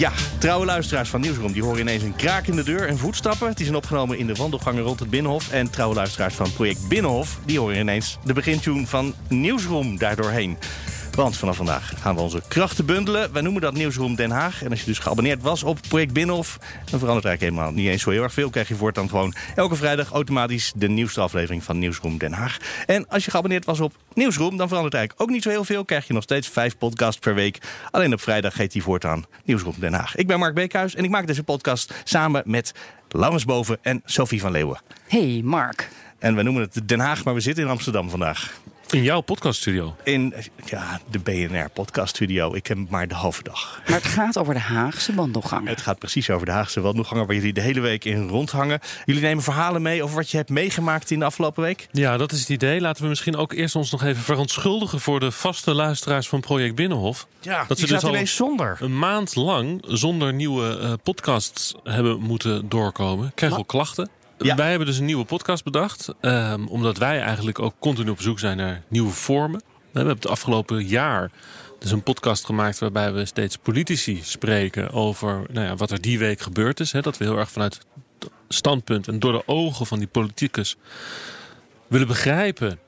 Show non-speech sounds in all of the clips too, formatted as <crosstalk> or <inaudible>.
Ja, trouwe luisteraars van Nieuwsroom die horen ineens een kraak in de deur en voetstappen. Die zijn opgenomen in de wandelgangen rond het Binnenhof. En trouwe luisteraars van Project Binnenhof die horen ineens de begintune van Nieuwsroom daardoorheen. Want vanaf vandaag gaan we onze krachten bundelen. Wij noemen dat Nieuwsroom Den Haag. En als je dus geabonneerd was op Project Binnenhof... dan verandert eigenlijk helemaal niet eens zo heel erg veel. Krijg je voortaan gewoon elke vrijdag automatisch... de nieuwste aflevering van Nieuwsroom Den Haag. En als je geabonneerd was op Nieuwsroom... dan verandert eigenlijk ook niet zo heel veel. Krijg je nog steeds vijf podcasts per week. Alleen op vrijdag heet die voortaan Nieuwsroom Den Haag. Ik ben Mark Beekhuis en ik maak deze podcast samen met Laurens Boven en Sophie van Leeuwen. Hey Mark. En we noemen het Den Haag, maar we zitten in Amsterdam vandaag. In jouw podcaststudio? In ja, de BNR podcaststudio. Ik heb maar de halve dag. Maar het gaat over de Haagse wandelgangen. Het gaat precies over de Haagse wandelgangen waar jullie de hele week in rondhangen. Jullie nemen verhalen mee over wat je hebt meegemaakt in de afgelopen week? Ja, dat is het idee. Laten we misschien ook eerst ons nog even verontschuldigen voor de vaste luisteraars van Project Binnenhof. Ja, dat ze dus al zonder. Een maand lang zonder nieuwe uh, podcasts hebben moeten doorkomen. Krijgen wel klachten. Wij hebben dus een nieuwe podcast bedacht. Um, omdat wij eigenlijk ook continu op zoek zijn naar nieuwe vormen. We hebben het afgelopen jaar dus een podcast gemaakt waarbij we steeds politici spreken over nou ja, wat er die week gebeurd is. Dat we heel erg vanuit standpunt en door de ogen van die politicus willen begrijpen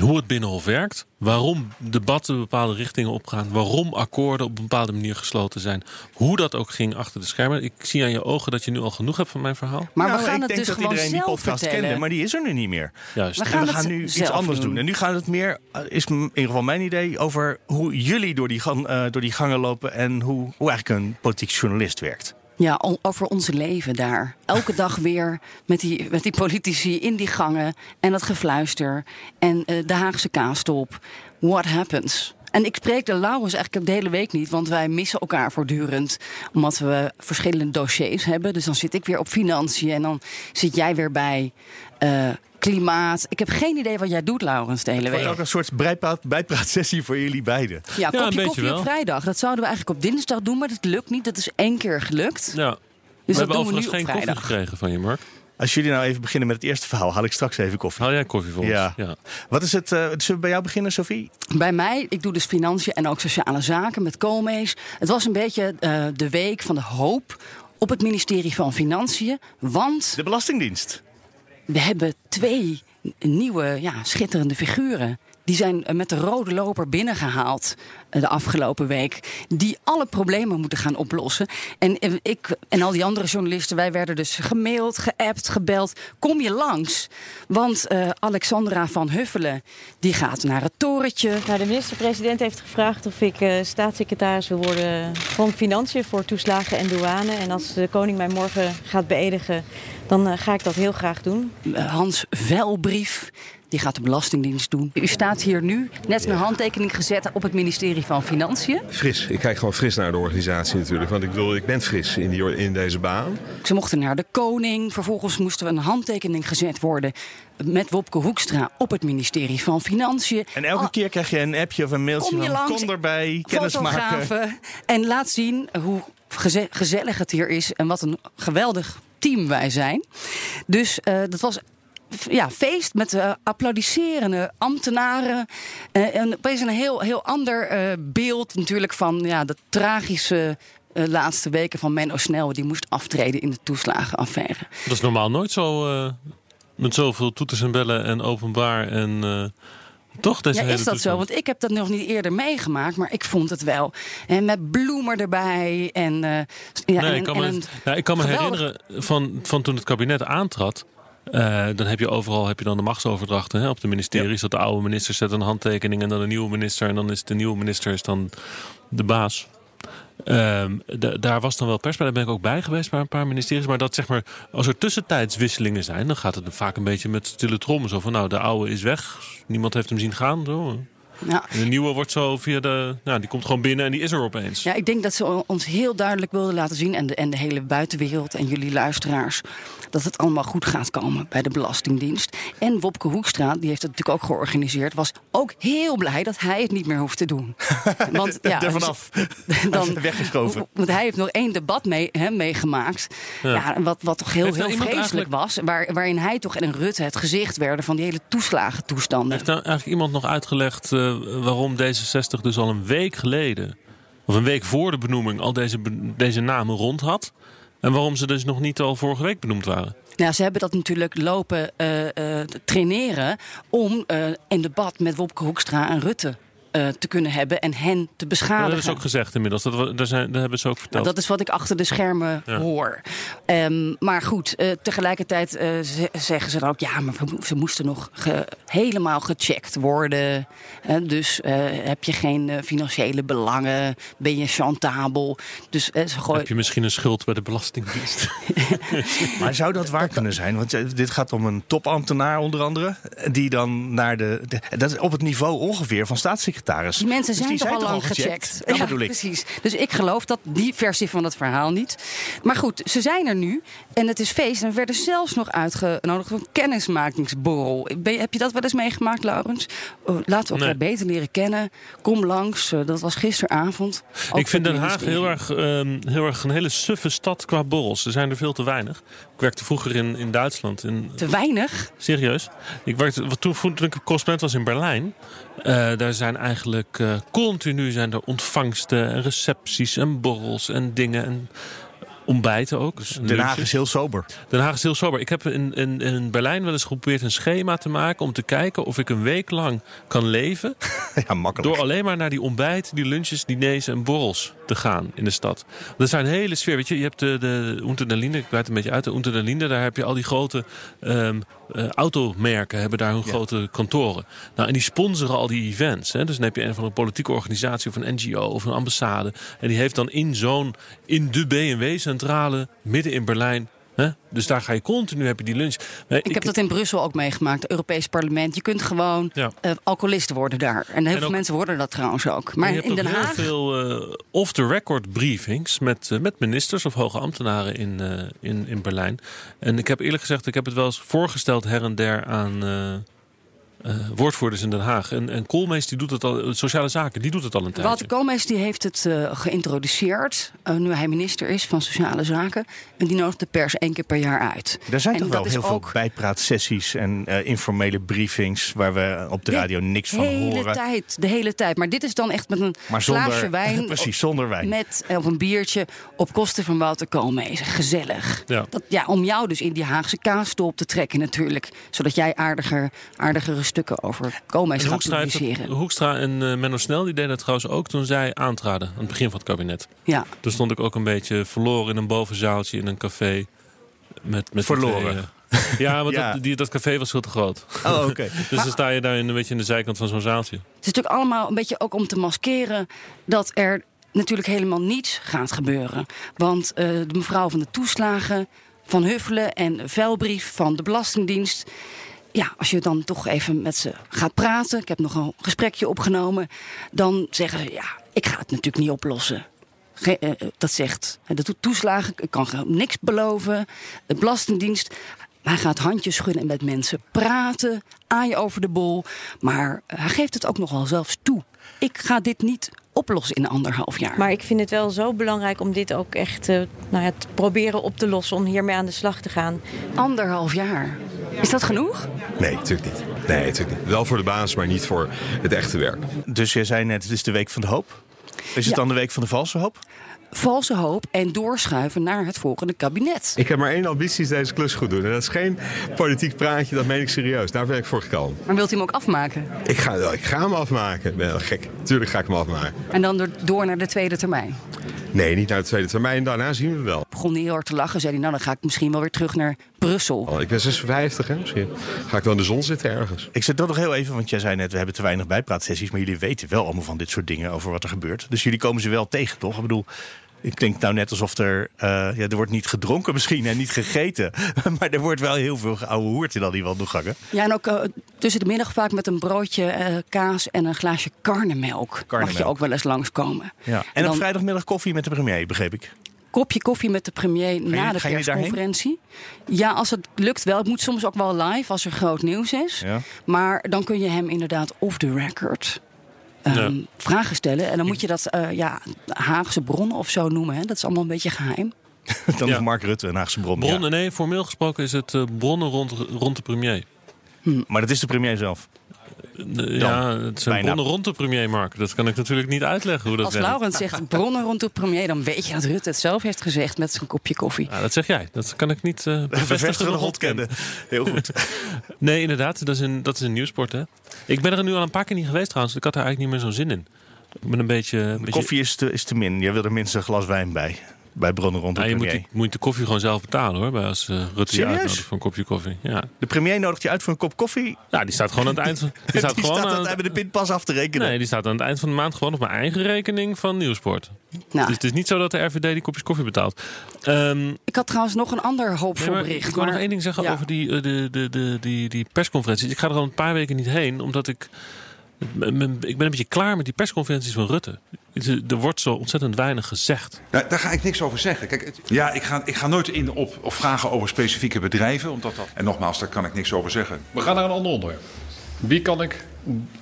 hoe het Binnenhof werkt. Waarom debatten bepaalde richtingen opgaan. Waarom akkoorden op een bepaalde manier gesloten zijn. Hoe dat ook ging achter de schermen. Ik zie aan je ogen dat je nu al genoeg hebt van mijn verhaal. Maar nou, we gaan ik het denk dus dat gewoon iedereen die podcast vertellen. kende, maar die is er nu niet meer. Juist. We En gaan we gaan nu iets anders doen. doen. En nu gaat het meer, eh, is in ieder geval mijn idee, over hoe jullie door die, gang, eh, door die gangen lopen en hoe, hoe eigenlijk een politiek journalist werkt. Ja, over ons leven daar. Elke dag weer met die, met die politici in die gangen. En dat gefluister. En eh, de Haagse kaastop. What happens? En ik spreek de Laurens eigenlijk de hele week niet. Want wij missen elkaar voortdurend. Omdat we verschillende dossiers hebben. Dus dan zit ik weer op financiën. En dan zit jij weer bij eh, klimaat. Ik heb geen idee wat jij doet, Laurens, de hele Het wordt week. ook een soort bijpraat, bijpraatsessie voor jullie beiden. Ja, een kopje koffie wel. op vrijdag. Dat zouden we eigenlijk op dinsdag doen. Maar dat lukt niet. Dat is één keer gelukt. Ja. Dus we dat hebben doen we nu overigens geen koffie gekregen van je, Mark. Als jullie nou even beginnen met het eerste verhaal, haal ik straks even koffie. Haal jij koffie voor ons? Ja. ja. Wat is het? eh, zullen we bij jou beginnen, Sophie? Bij mij, ik doe dus financiën en ook sociale zaken met Koolmees. Het was een beetje eh, de week van de hoop op het ministerie van Financiën. Want De Belastingdienst. We hebben twee nieuwe, ja, schitterende figuren. Die zijn eh, met de rode loper binnengehaald eh, de afgelopen week. Die alle problemen moeten gaan oplossen. En eh, ik en al die andere journalisten, wij werden dus gemaild, geappt, gebeld. Kom je langs? Want Alexandra van Huffelen, die gaat naar het torentje. Nou, de minister-president heeft gevraagd of ik staatssecretaris wil worden van Financiën voor toeslagen en douane. En als de koning mij morgen gaat beëdigen, dan ga ik dat heel graag doen. Hans Velbrief. Die gaat de Belastingdienst doen. U staat hier nu, net een handtekening gezet op het ministerie van Financiën. Fris. Ik kijk gewoon fris naar de organisatie natuurlijk. Want ik bedoel, ik ben fris in, die, in deze baan. Ze mochten naar de koning. Vervolgens moest er een handtekening gezet worden met Wopke Hoekstra op het ministerie van Financiën. En elke Ah, keer krijg je een appje of een mailtje Kom je van langs, kom erbij, kennis maken. En laat zien hoe geze- gezellig het hier is en wat een geweldig team wij zijn. Dus eh, dat was ja, feest met eh, applaudisserende ambtenaren. Eh, en opeens een heel, heel ander eh, beeld natuurlijk van ja, de tragische laatste weken van Menno Snel. Die moest aftreden in de toeslagenaffaire. Dat is normaal nooit zo met zoveel toeters en bellen en openbaar en toch deze Ja, is dat zo? Want ik heb dat nog niet eerder meegemaakt, maar ik vond het wel. En met bloemen erbij. En, ja, Nee, en, ik kan en me, nou, ik kan me geweldig- herinneren van, van toen het kabinet aantrad. Eh, dan heb je overal heb je dan de machtsoverdrachten hè, op de ministeries. Dat de oude minister zet een handtekening en dan de nieuwe minister. En dan is de nieuwe minister is dan de baas. Da- daar was dan wel pers bij. Daar ben ik ook bij geweest bij een paar ministeries. Maar dat zeg maar, als er tussentijdswisselingen zijn, dan gaat het vaak een beetje met stille trom. Zo van nou, de oude is weg. Niemand heeft hem zien gaan. Zo. Ja. En de nieuwe wordt zo via de. Nou, die komt gewoon binnen en die is er opeens. Ja, ik denk dat ze ons heel duidelijk wilden laten zien, en de, en de hele buitenwereld en jullie luisteraars, dat het allemaal goed gaat komen bij de Belastingdienst. En Wopke Hoekstra, die heeft het natuurlijk ook georganiseerd, was ook heel blij dat hij het niet meer hoeft te doen. <laughs> Want ja, Er vanaf. <laughs> dan, Weggeschoven. Want hij heeft nog één debat mee, hè, meegemaakt. Ja. wat, wat toch heel, Heeft heel iemand vreselijk was. Waar, waarin hij toch en Rutte het gezicht werden van die hele toeslagentoestanden. Heeft nou eigenlijk iemand nog uitgelegd eh, waarom D66 dus al een week geleden, of een week voor de benoeming, al deze, deze namen rond had? En waarom ze dus nog niet al vorige week benoemd waren? Nou, ze hebben dat natuurlijk lopen eh, eh, traineren om eh een debat met Wopke Hoekstra en Rutte eh, te kunnen hebben en hen te dat beschadigen. hebben ze ook gezegd inmiddels. Dat, we- daar, zijn, daar hebben ze ook verteld. Nou, dat is wat ik achter de schermen Ja. hoor. Ehm, maar goed, eh, tegelijkertijd eh, ze- zeggen ze dan ook... ja, maar ze moesten nog ge- helemaal gecheckt worden. Hè, dus eh, heb je geen financiële belangen? Ben je chantabel? Dus ze gooien... Heb je misschien een schuld bij de Belastingdienst? <laughs> <laughs> Maar zou dat waar kunnen zijn? Want dit gaat om een topambtenaar onder andere. Die dan naar de... de- dat is op het niveau ongeveer van staatssecretaris. Die mensen Dus zijn die toch al toch lang al gecheckt? gecheckt? Dat ja, bedoel ik. precies. Dus ik geloof dat die versie van het verhaal niet. Maar goed, ze zijn er nu. En het is feest. En we werden zelfs nog uitgenodigd voor een kennismakingsborrel. Ben heb je dat wel eens meegemaakt, Laurens? Oh, laten we elkaar Nee. beter leren kennen. Kom langs. Eh, dat was gisteravond. Ook ik vind Den het Haag heel erg, ehm, heel erg een hele suffe stad qua borrels. Er zijn er veel te weinig. Ik werkte vroeger in, in Duitsland. In, Te weinig. Serieus? Ik werkte, toen, toen ik correspondent was in Berlijn. eh, daar zijn eigenlijk eh, continu zijn er ontvangsten en recepties en borrels en dingen. En ontbijten ook. Dus Den Haag is heel sober. Den Haag is heel sober. Ik heb in, in, in Berlijn wel eens geprobeerd een schema te maken... om te kijken of ik een week lang kan leven... <laughs> ja, makkelijk. door alleen maar naar die ontbijt, die lunches, diners en borrels te gaan in de stad. Dat zijn een hele sfeer. Weet je, je hebt de, de Unter den Linden, ik het een beetje uit, de Unter den Linden... daar heb je al die grote ehm, eh, automerken, hebben daar hun grote kantoren. Nou, en die sponsoren al die events. Hè. Dus dan heb je een van een politieke organisatie of een NGO of een ambassade... en die heeft dan in zo'n, in de BMW-centrale, midden in Berlijn... Dus daar ga je continu, heb je die lunch. Nee, Ik heb dat in Brussel ook meegemaakt, het Europees Parlement. Je kunt gewoon Ja. eh, alcoholist worden daar. En heel veel ook- mensen worden dat trouwens ook. Maar je hebt in ook Den heel Haag. veel eh, off-the-record briefings met, eh, met ministers of hoge ambtenaren in, in, in Berlijn. En ik heb eerlijk gezegd, ik heb het wel eens voorgesteld her en der aan eh, woordvoerders in Den Haag. En, en Koolmees, die doet het al, eh, sociale zaken, die doet het al een tijdje. Wouter Koolmees die heeft het eh, geïntroduceerd, eh, nu hij minister is van Sociale Zaken. En die nodigt de pers één keer per jaar uit. Er zijn En toch dat wel is heel veel ook bijpraatsessies en eh, informele briefings... waar we op de radio niks van de hele horen. tijd, de hele tijd. Maar dit is dan echt met een Maar zonder, glaasje <laughs> wijn. precies, zonder wijn. Met, of een biertje op kosten van Wouter Koolmees. Gezellig. Ja. Dat, ja, om jou dus in die Haagse kaastop te trekken natuurlijk. Zodat jij aardiger, aardigere stukken over Koolmees En gaat publiceren. het- Hoekstra en eh, Menno Snel die deden dat trouwens ook toen zij aantraden aan het begin van het kabinet. Ja. Toen stond ik ook een beetje verloren in een bovenzaaltje in een café. Met, met Verloren? twee, eh, <laughs> ja, want Ja. Dat, die, dat café was veel te groot. Oh, oké. <laughs> Dus dan sta je daar in, een beetje in de zijkant van zo'n zaaltje. Het is natuurlijk allemaal een beetje ook om te maskeren dat er natuurlijk helemaal niets gaat gebeuren. Want eh, de mevrouw van de toeslagen van Huffelen en de vuilbrief van de Belastingdienst. Ja, als je dan toch even met ze gaat praten, ik heb nog een gesprekje opgenomen, dan zeggen ze ja, ik ga het natuurlijk niet oplossen. Ge- eh, eh, dat zegt eh, de to- toeslagen, ik kan niks beloven. De Belastingdienst, hij gaat handjes schudden en met mensen praten, aaien over de bol. Maar hij geeft het ook nogal zelfs toe. Ik ga dit niet oplossen in anderhalf jaar. Maar ik vind het wel zo belangrijk om dit ook echt eh, nou ja, te proberen op te lossen. Om hiermee aan de slag te gaan. Anderhalf jaar. Is dat genoeg? Nee, natuurlijk niet. Nee, natuurlijk niet. Wel voor de basis, maar niet voor het echte werk. Dus je zei net, het is de week van de hoop. Is het Ja. dan de week van de valse hoop? Valse hoop en doorschuiven naar het volgende kabinet. Ik heb maar één ambitie, is deze klus goed doen. En dat is geen politiek praatje, dat meen ik serieus. Daar ben ik voor gekomen. Maar wilt u hem ook afmaken? Ik ga, ik ga hem afmaken. Ik ben wel gek. Tuurlijk ga ik hem afmaken. En dan door, door naar de tweede termijn. Nee, niet naar de tweede termijn. Daarna zien we wel. Begon hij heel hard te lachen. Zei hij, nou dan ga ik misschien wel weer terug naar Brussel. Oh, Ik ben 56, hè. Misschien ga ik wel in de zon zitten ergens. Ik zit toch nog heel even, want jij zei net, we hebben te weinig bijpraatsessies. Maar jullie weten wel allemaal van dit soort dingen over wat er gebeurt. Dus jullie komen ze wel tegen, toch? Ik bedoel, Het klinkt nou net alsof er... eh, ja, er wordt niet gedronken misschien en niet gegeten. <laughs> maar er wordt wel heel veel geouwe hoerd in al die wandelgangen. Ja, en ook eh, tussen de middag vaak met een broodje eh, kaas en een glaasje karnemelk. Mag je Karnemelk. ook wel eens langskomen. Ja. En, En op dan- vrijdagmiddag koffie met de premier, begreep ik. Kopje koffie met de premier na de persconferentie. Ja, als het lukt wel. Het moet soms ook wel live als er groot nieuws is. Ja. Maar dan kun je hem inderdaad off the record ehm, Ja. vragen stellen. En dan moet je dat eh, ja, Haagse bronnen of zo noemen. Hè? Dat is allemaal een beetje geheim. <laughs> Dan Ja. is Mark Rutte een Haagse bron. Bronnen, nee, formeel gesproken is het eh, bronnen rond, rond de premier. Maar dat is de premier zelf. Ja, het zijn bijna. bronnen rond de premier, Mark. Dat kan ik natuurlijk niet uitleggen hoe dat Als werkt. Laurent zegt <laughs> bronnen rond de premier... dan weet je dat Rutte het zelf heeft gezegd met zijn kopje koffie. Ja, dat zeg jij. Dat kan ik niet eh bevestigen of ontkennen. ontkennen. Heel goed. <laughs> Nee, inderdaad. Dat is een, dat is een nieuwsport, hè. Ik ben er nu al een paar keer niet geweest trouwens. Ik had er eigenlijk niet meer zo'n zin in. Ik ben een beetje... Een De beetje koffie is te, is te min. Je wil er minstens een glas wijn bij. Bij bronnen rond de Ja, je moet, die, moet de koffie gewoon zelf betalen hoor. Bij als eh, Rutte je uitnodigt voor een kopje koffie. Ja. De premier nodigt je uit voor een kop koffie. ja, die staat gewoon aan het eind van. Die <laughs> staat Die gewoon staat aan het, de pinpas af te rekenen. Nee, die staat aan het eind van de maand gewoon op mijn eigen rekening van Nieuwsport. Nou, Dus het is niet zo dat de RVD die kopjes koffie betaalt. Ehm, ik had trouwens nog een ander hoopvol nee, bericht. ik wil nog maar- één ding zeggen Ja. over die, eh, de, de, de, die, die persconferenties. Ik ga er al een paar weken niet heen, omdat ik... Ik ben een beetje klaar met die persconferenties van Rutte. Er wordt zo ontzettend weinig gezegd. Ja, daar ga ik niks over zeggen. Kijk, het- ja, ik ga, ik ga nooit in op, op vragen over specifieke bedrijven. Omdat dat, en nogmaals, daar kan ik niks over zeggen. We gaan naar een ander onderwerp. Wie kan ik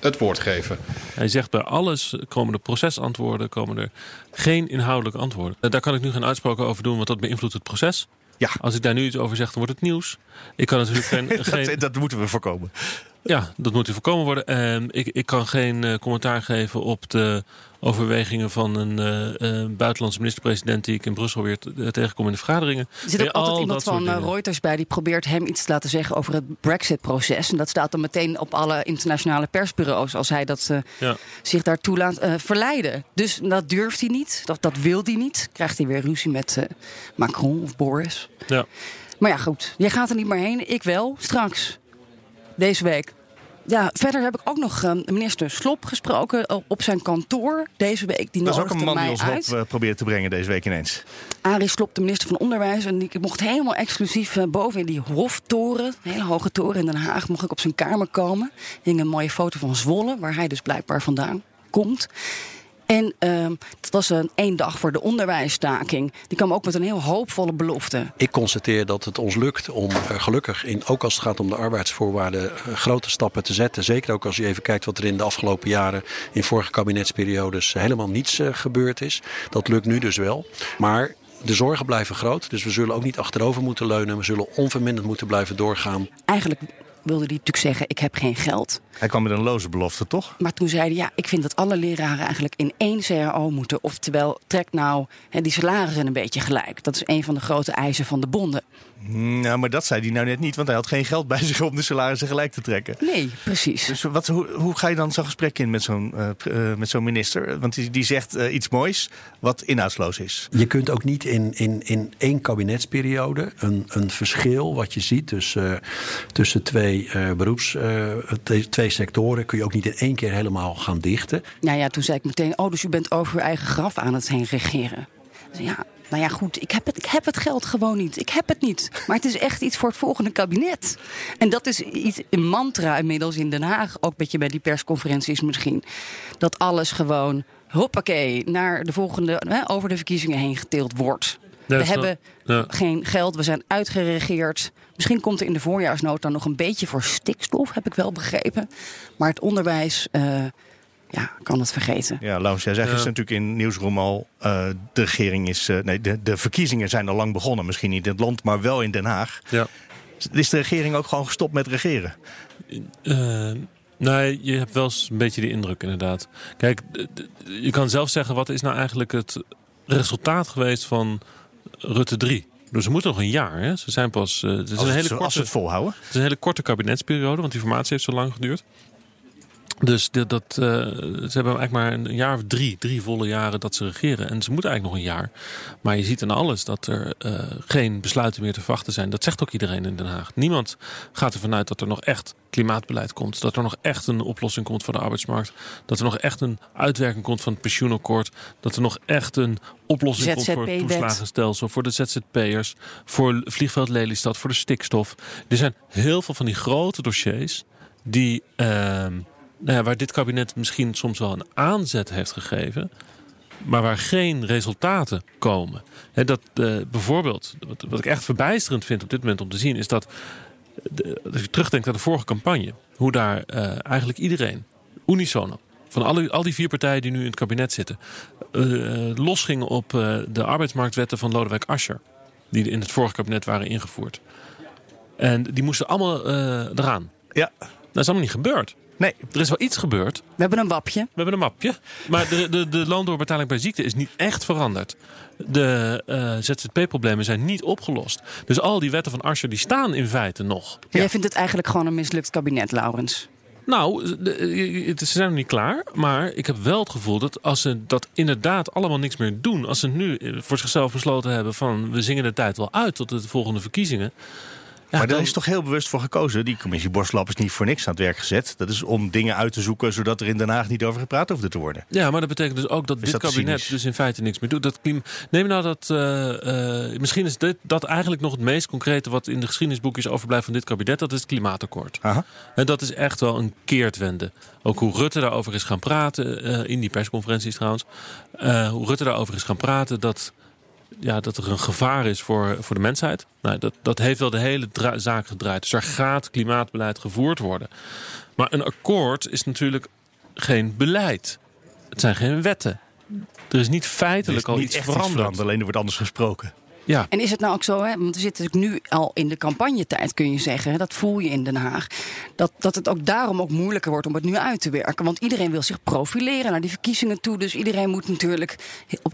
het woord geven? Hij zegt bij alles komen er procesantwoorden, komen er geen inhoudelijke antwoorden. Eh, Daar kan ik nu geen uitspraken over doen, want dat beïnvloedt het proces. Ja. Als ik daar nu iets over zeg, dan wordt het nieuws. Ik kan natuurlijk geen... <laughs> geen dat moeten we voorkomen. Ja, dat moet voorkomen worden. Ehm, ik, ik kan geen eh, commentaar geven op de overwegingen van een eh, eh, buitenlandse minister-president... die ik in Brussel weer te- tegenkom in de vergaderingen. Er zit ook altijd al iemand van. Reuters bij die probeert hem iets te laten zeggen over het Brexit-proces. En dat staat dan meteen op alle internationale persbureaus als hij dat, Ja. zich daartoe laat verleiden. Dus dat durft hij niet, dat, dat wil hij niet. Krijgt hij weer ruzie met Macron of Boris. Ja. Maar ja, goed. Jij gaat er niet meer heen. Ik wel. Straks. Deze week. Ja, verder heb ik ook nog eh, minister Slop gesproken eh, op zijn kantoor deze week. Die Dat is ook een man die ons uit. op uh, probeert te brengen deze week ineens. Arie Slop, de minister van Onderwijs. En ik mocht helemaal exclusief eh, boven in die hoftoren, een hele hoge toren in Den Haag, mocht ik op zijn kamer komen. Er hing een mooie foto van Zwolle, waar hij dus blijkbaar vandaan komt. En ehm het was een één dag voor de onderwijsstaking. Die kwam ook met een heel hoopvolle belofte. Ik constateer dat het ons lukt om eh, gelukkig, in, ook als het gaat om de arbeidsvoorwaarden, eh, grote stappen te zetten. Zeker ook als je even kijkt wat er in de afgelopen jaren, in vorige kabinetsperiodes, helemaal niets eh, gebeurd is. Dat lukt nu dus wel. Maar de zorgen blijven groot, dus we zullen ook niet achterover moeten leunen. We zullen onverminderd moeten blijven doorgaan. Eigenlijk wilde hij natuurlijk zeggen, ik heb geen geld. Hij kwam met een loze belofte, toch? Maar toen zei hij, ja, ik vind dat alle leraren eigenlijk in één CAO moeten. Oftewel, trek nou hè, die salarissen een beetje gelijk. Dat is een van de grote eisen van de bonden. Nou, maar dat zei hij nou net niet, want hij had geen geld bij <laughs> zich om de salarissen gelijk te trekken. Nee, precies. Dus wat, hoe, hoe ga je dan zo'n gesprek in met zo'n eh, eh, met zo'n minister? Want die, die zegt eh, iets moois wat inhoudsloos is. Je kunt ook niet in, in, in één kabinetsperiode een, een verschil wat je ziet tussen, tussen twee eh, beroeps, te- twee sectoren, kun je ook niet in één keer helemaal gaan dichten. Nou ja, toen zei ik meteen, oh, dus u bent over uw eigen graf aan het heen regeren. Dus ja, nou ja, goed, ik heb, het, ik heb het geld gewoon niet. Ik heb het niet. Maar het is echt iets voor het volgende kabinet. En dat is iets, een mantra inmiddels in Den Haag. Ook een beetje bij die persconferenties misschien. Dat alles gewoon, hoppakee, naar de volgende, hè, over de verkiezingen heen getild wordt. We hebben ja. geen geld, we zijn uitgeregeerd. Misschien komt er in de voorjaarsnota nog een beetje voor stikstof, heb ik wel begrepen. Maar het onderwijs, eh, ja, kan het vergeten. Ja, Laurens, jij zei Ja. natuurlijk in Nieuwsroom al... eh, de regering is... eh, nee, de, de verkiezingen zijn al lang begonnen. Misschien niet in het land, maar wel in Den Haag. Ja. Is de regering ook gewoon gestopt met regeren? Nee, je hebt wel eens een beetje de indruk inderdaad. Kijk, je kan zelf zeggen, wat is nou eigenlijk het resultaat geweest van Rutte 3? Dus ze moeten nog een jaar. Hè? Ze zijn pas. eh, het, is Als, een het, hele zo- korte, het volhouden. het is een hele korte kabinetsperiode, want die formatie heeft zo lang geduurd. Dus de, dat, uh, ze hebben eigenlijk maar een jaar of drie, drie volle jaren dat ze regeren. En ze moeten eigenlijk nog een jaar. Maar je ziet in alles dat er uh, geen besluiten meer te verwachten zijn. Dat zegt ook iedereen in Den Haag. Niemand gaat ervan uit dat er nog echt klimaatbeleid komt. Dat er nog echt een oplossing komt voor de arbeidsmarkt. Dat er nog echt een uitwerking komt van het pensioenakkoord. Dat er nog echt een oplossing komt voor het toeslagenstelsel. Voor de ZZP'ers. Voor vliegveld Lelystad. Voor de stikstof. Er zijn heel veel van die grote dossiers die... Uh, nou ja, waar dit kabinet misschien soms wel een aanzet heeft gegeven, maar waar geen resultaten komen. He, dat, uh, bijvoorbeeld, wat, wat, ik echt verbijsterend vind op dit moment om te zien, is dat de, als je terugdenkt aan de vorige campagne, hoe daar uh, eigenlijk iedereen, unisono, van alle, al die vier partijen die nu in het kabinet zitten, uh, losgingen op de arbeidsmarktwetten van Lodewijk Asscher, die in het vorige kabinet waren ingevoerd. En die moesten allemaal eraan. Ja. Dat is allemaal niet gebeurd. Nee. Er is wel iets gebeurd. We hebben een wapje. We hebben een mapje. Maar de, de, de loondoorbetaling bij ziekte is niet echt veranderd. De uh, ZZP-problemen zijn niet opgelost. Dus al die wetten van Asscher die staan in feite nog. Ja. Jij vindt het eigenlijk gewoon een mislukt kabinet, Laurens? Nou, ze zijn nog niet klaar. Maar ik heb wel het gevoel dat als ze dat inderdaad allemaal niks meer doen. Als ze nu voor zichzelf besloten hebben van we zingen de tijd wel uit tot de volgende verkiezingen maar daar is toch heel bewust voor gekozen. Die commissie Borstlap is niet voor niks aan het werk gezet. Dat is om dingen uit te zoeken zodat er in Den Haag niet over gepraat hoefde te worden. Ja, maar dat betekent dus ook dat dit kabinet dus in feite niks meer doet. Dat Neem nou dat. Uh, uh, misschien is dit, dat eigenlijk nog het meest concrete wat in de geschiedenisboekjes overblijft van dit kabinet. Dat is het klimaatakkoord. Aha. En dat is echt wel een keertwende. Ook hoe Rutte daarover is gaan praten. Uh, in die persconferenties trouwens. hoe Rutte daarover is gaan praten. Dat ja, dat er een gevaar is voor, voor de mensheid. Nou, dat, dat heeft wel de hele zaak gedraaid. Dus er gaat klimaatbeleid gevoerd worden. Maar een akkoord is natuurlijk geen beleid. Het zijn geen wetten. Er is niet feitelijk al iets veranderd. Alleen er wordt anders gesproken. Ja. En is het nou ook zo, hè, want we zitten nu al in de campagnetijd, kun je zeggen, dat voel je in Den Haag, dat, dat het ook daarom ook moeilijker wordt om het nu uit te werken. Want iedereen wil zich profileren naar die verkiezingen toe. Dus iedereen moet natuurlijk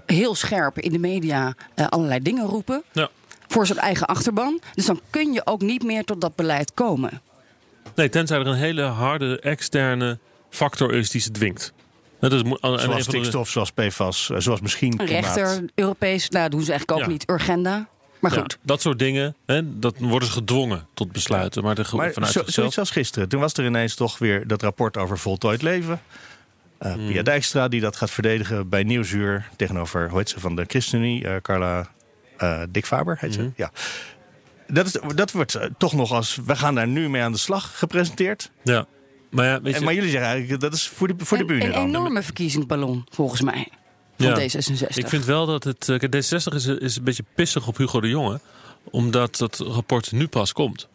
heel scherp in de media uh, allerlei dingen roepen. Ja. Voor zijn eigen achterban. Dus dan kun je ook niet meer tot dat beleid komen. Nee, tenzij er een hele harde externe factor is die ze dwingt. Dat is, zoals stikstof, zoals PFAS, eh, zoals misschien Een rechter, Europees, nou doen ze eigenlijk ook niet. Urgenda. Maar goed. Ja, dat soort dingen, hè, dat worden ze gedwongen tot besluiten. Maar, de, maar vanuit zo, zoiets als gisteren. Toen was er ineens toch weer dat rapport over voltooid leven. Uh, Pia Dijkstra die dat gaat verdedigen bij Nieuwsuur tegenover, hoe heet ze, van de ChristenUnie, uh, Carla uh, Dick Faber heet ze. Mm. Ja. Dat, is, dat wordt toch nog als, we gaan daar nu mee aan de slag gepresenteerd. Ja. Maar, ja, weet je... maar jullie zeggen eigenlijk dat is voor de, voor de bühne Een enorme verkiezingsballon, volgens mij. Van ja. D66. Ik vind wel dat het. Uh, D66 is, is een beetje pissig op Hugo de Jonge. Omdat dat rapport nu pas komt.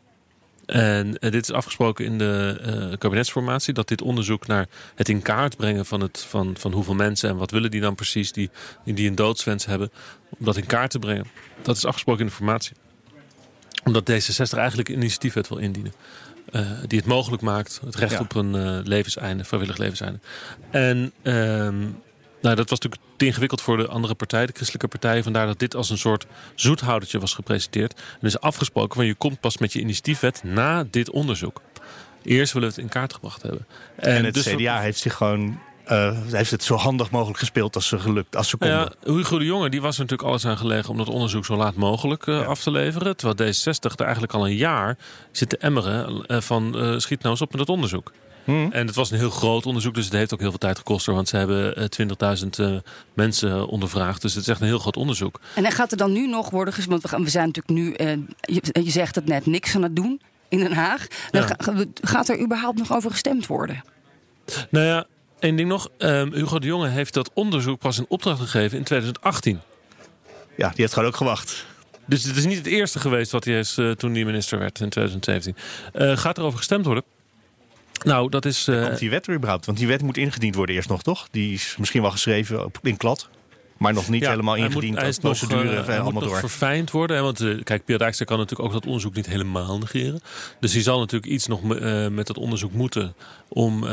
En uh, dit is afgesproken in de uh, kabinetsformatie. Dat dit onderzoek naar het in kaart brengen van, het, van, van hoeveel mensen en wat willen die dan precies die, die een doodswens hebben. Om dat in kaart te brengen. Dat is afgesproken in de formatie. Omdat D66 eigenlijk een initiatiefwet wil indienen. Uh, die het mogelijk maakt. Het recht Ja. op een uh, levenseinde, vrijwillig levenseinde. En ehm, nou, dat was natuurlijk te ingewikkeld voor de andere partijen, de christelijke partijen. Vandaar dat dit als een soort zoethoudertje was gepresenteerd. En is afgesproken van je komt pas met je initiatiefwet na dit onderzoek. Eerst willen we het in kaart gebracht hebben. En, het dus CDA heeft zich gewoon eh, heeft het zo handig mogelijk gespeeld als ze gelukt, als ze konden. Ja, Hugo de Jonge die was er natuurlijk alles aan gelegen om dat onderzoek zo laat mogelijk eh, af te leveren. Terwijl D60 er eigenlijk al een jaar zit te emmeren eh, van eh, schiet nou eens op met dat onderzoek. Hmm. En het was een heel groot onderzoek, dus het heeft ook heel veel tijd gekost. Want ze hebben eh, 20.000 eh, mensen ondervraagd. Dus het is echt een heel groot onderzoek. En dan gaat er dan nu nog worden ges- Want we, gaan, we zijn natuurlijk nu, eh, je, je zegt het net, niks aan het doen in Den Haag. Dan Ja. ga- gaat er überhaupt nog over gestemd worden? Nou ja, één ding nog. Ehm, Hugo de Jonge heeft dat onderzoek pas in opdracht gegeven in 2018. Ja, die heeft gewoon ook gewacht. Dus het is niet het eerste geweest wat hij is eh, toen hij minister werd in 2017. Eh, gaat er over gestemd worden? Nou, dat is. eh, Komt die wet er überhaupt? Want die wet moet ingediend worden eerst nog, toch? Die is misschien wel geschreven in klad. Maar nog niet ja, helemaal hij moet- ingediend. hij is procedure en hij allemaal moet nog door. verfijnd worden. Hè? Want kijk, Pierre Dijkstra kan natuurlijk ook dat onderzoek niet helemaal negeren. Dus hij zal natuurlijk iets nog met dat onderzoek moeten om.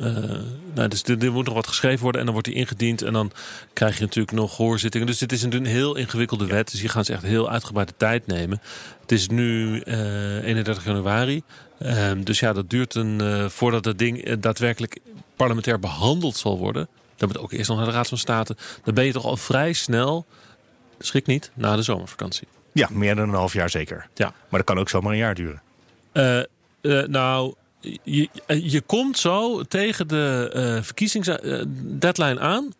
Eh, eh, nou, dus er, er moet nog wat geschreven worden en dan wordt die ingediend. En dan krijg je natuurlijk nog hoorzittingen. Dus dit is een, een heel ingewikkelde wet. Dus hier gaan ze echt heel uitgebreide tijd nemen. Het is nu eh 31 januari. Ehm, dus ja, dat duurt een, eh, voordat het ding eh, daadwerkelijk parlementair behandeld zal worden. Dan moet ook eerst nog naar de Raad van State. Dan ben je toch al vrij snel, schrik niet, na de zomervakantie. Ja, meer dan een half jaar zeker. Ja. Maar dat kan ook zomaar een jaar duren. Eh, eh, nou, je, je komt zo tegen de eh verkiezingsdeadline aan.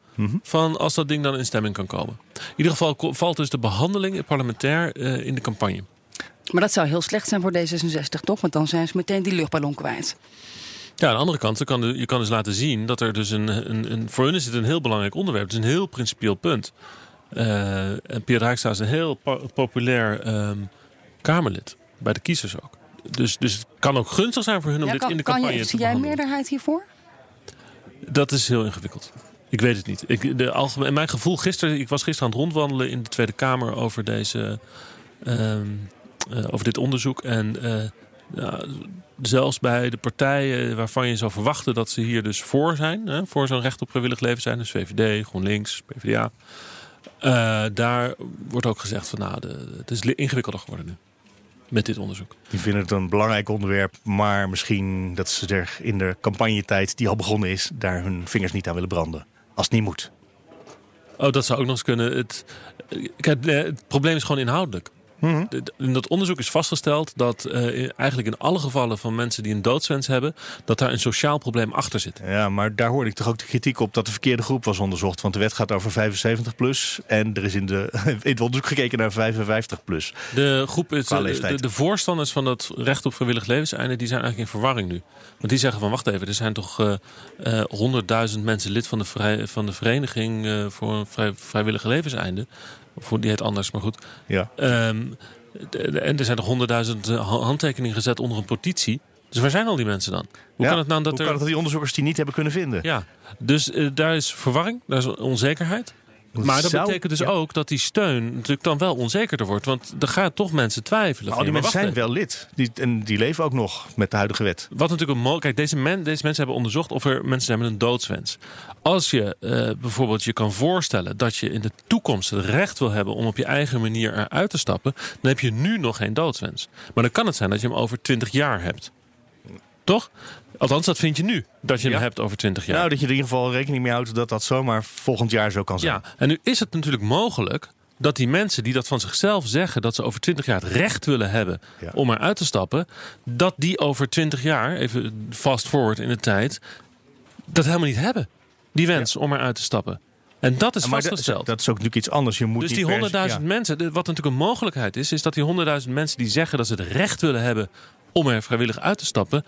Van als dat ding dan in stemming kan komen. In ieder geval valt dus de behandeling parlementair eh, in de campagne. Maar dat zou heel slecht zijn voor D66, toch? Want dan zijn ze meteen die luchtballon kwijt. Ja, aan de andere kant, je kan, je kan dus laten zien dat er dus een, een, een. Voor hun is het een heel belangrijk onderwerp. Het is een heel principieel punt. Eh, en Pierre Dijkstra is een heel po- populair ehm, Kamerlid. Bij de kiezers ook. Dus, dus het kan ook gunstig zijn voor hun om Ja, dit kan, in de kan campagne je, te zie jij meerderheid hiervoor? Dat is heel ingewikkeld. Ik weet het niet. Ik, de algemeen, mijn gevoel gisteren, ik was gisteren aan het rondwandelen in de Tweede Kamer over, deze, ehm, eh, over dit onderzoek. En eh, ja, zelfs bij de partijen waarvan je zou verwachten dat ze hier dus voor zijn, hè, voor zo'n recht op vrijwillig leven zijn, dus VVD, GroenLinks, PvdA. eh, daar wordt ook gezegd van nou, de, het is ingewikkelder geworden nu. Met dit onderzoek. Die vinden het een belangrijk onderwerp, maar misschien dat ze er in de campagnetijd die al begonnen is, daar hun vingers niet aan willen branden. Als het niet moet. Oh, dat zou ook nog eens kunnen. Het, kijk, eh, het probleem is gewoon inhoudelijk. Mhm. De- In dat onderzoek is vastgesteld dat eh, eigenlijk in alle gevallen van mensen die een doodswens hebben, dat daar een sociaal probleem achter zit. Ja, maar daar hoorde ik toch ook de kritiek op dat de verkeerde groep was onderzocht. Want de wet gaat over 75 plus en er is in, de, <laughs> in het onderzoek gekeken naar 55 plus. De groep is, eh, de, de voorstanders van dat recht op vrijwillig levenseinde, die zijn eigenlijk in verwarring nu. Want die zeggen van wacht even, er zijn toch eh, eh, honderdduizend mensen lid van de, vrij, van de vereniging voor een vrij, vrijwillige levenseinde. Voor, die heet anders, maar goed. Ja. De- de- en er zijn toch honderdduizend eh, ha- handtekeningen gezet onder een petitie. Dus waar zijn al die mensen dan? Hoe Ja, kan het nou dat hoe er... kan het dat die onderzoekers die niet hebben kunnen vinden? Ja, dus eh, daar is verwarring, daar is onzekerheid. Maar dat Zou- betekent dus ja. ook dat die steun natuurlijk dan wel onzekerder wordt. Want er gaan toch mensen twijfelen. Al van, die maar mensen zijn wel lid. Die, en die leven ook nog met de huidige wet. Wat natuurlijk een mo- Kijk, deze, men, deze mensen hebben onderzocht of er mensen zijn met een doodswens. Als je eh, bijvoorbeeld je kan voorstellen dat je in de toekomst het recht wil hebben om op je eigen manier eruit te stappen, dan heb je nu nog geen doodswens. Maar dan kan het zijn dat je hem over 20 jaar hebt. Toch? Althans, dat vind je nu, dat je hem hebt over 20 jaar. Nou, dat je er in ieder geval rekening mee houdt dat dat zomaar volgend jaar zo kan zijn. Ja, en nu is het natuurlijk mogelijk dat die mensen die dat van zichzelf zeggen, dat ze over 20 jaar het recht willen hebben Ja. om eruit te stappen, dat die over 20 jaar, even fast forward in de tijd, dat helemaal niet hebben. Die wens om eruit te stappen. En dat is maar dat, vastgesteld. dat is ook natuurlijk iets anders. Je moet dus die per se- 100.000 ja. mensen, wat natuurlijk een mogelijkheid is, is dat die 100.000 mensen die zeggen dat ze het recht willen hebben om er vrijwillig uit te stappen,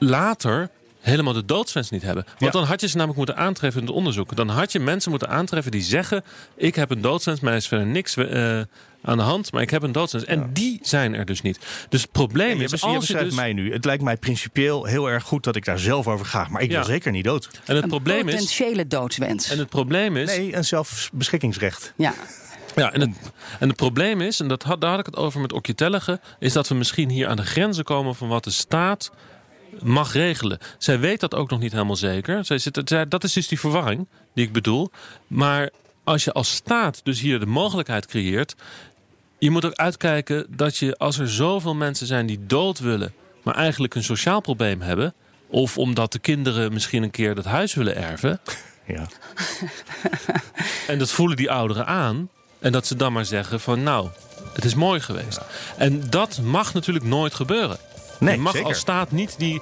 later helemaal de doodswens niet hebben. Want Ja. dan had je ze namelijk moeten aantreffen in het onderzoek. Dan had je mensen moeten aantreffen die zeggen: Ik heb een doodswens, mij is verder niks eh, aan de hand, maar ik heb een doodswens. En die zijn er dus niet. Dus het probleem Je, is. bes- Als je beschrijft dus, mij nu. Het lijkt mij principieel heel erg goed dat ik daar zelf over ga. Maar ik Ja. wil zeker niet dood. en het Een probleem is. potentiële doodswens. En het probleem is. Nee, een zelfbeschikkingsrecht. Ja. Ja, en het, en het probleem is, en dat had, daar had ik het over met Okje Tellige, is dat we misschien hier aan de grenzen komen van wat de staat mag regelen. Zij weet dat ook nog niet helemaal zeker. Zij zit, zij, dat is dus die verwarring die ik bedoel. Maar als je als staat dus hier de mogelijkheid creëert, je moet ook uitkijken dat je als er zoveel mensen zijn die dood willen, maar eigenlijk een sociaal probleem hebben, of omdat de kinderen misschien een keer dat huis willen erven, Ja. en dat voelen die ouderen aan. En dat ze dan maar zeggen van nou, het is mooi geweest. En dat mag natuurlijk nooit gebeuren. Nee, je mag zeker. als staat niet die,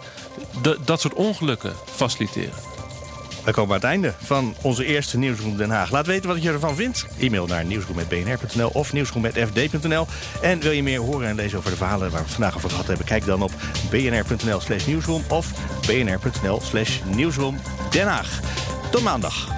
de- dat soort ongelukken faciliteren. We komen aan het einde van onze eerste Nieuwsroom Den Haag. Laat weten wat je ervan vindt. E-mail naar nieuwsroom.bnr.nl of nieuwsroom.fd.nl. En wil je meer horen en lezen over de verhalen waar we vandaag over gehad hebben? Kijk dan op bnr.nl slash nieuwsroom of bnr.nl slash nieuwsroom Den Haag. Tot maandag.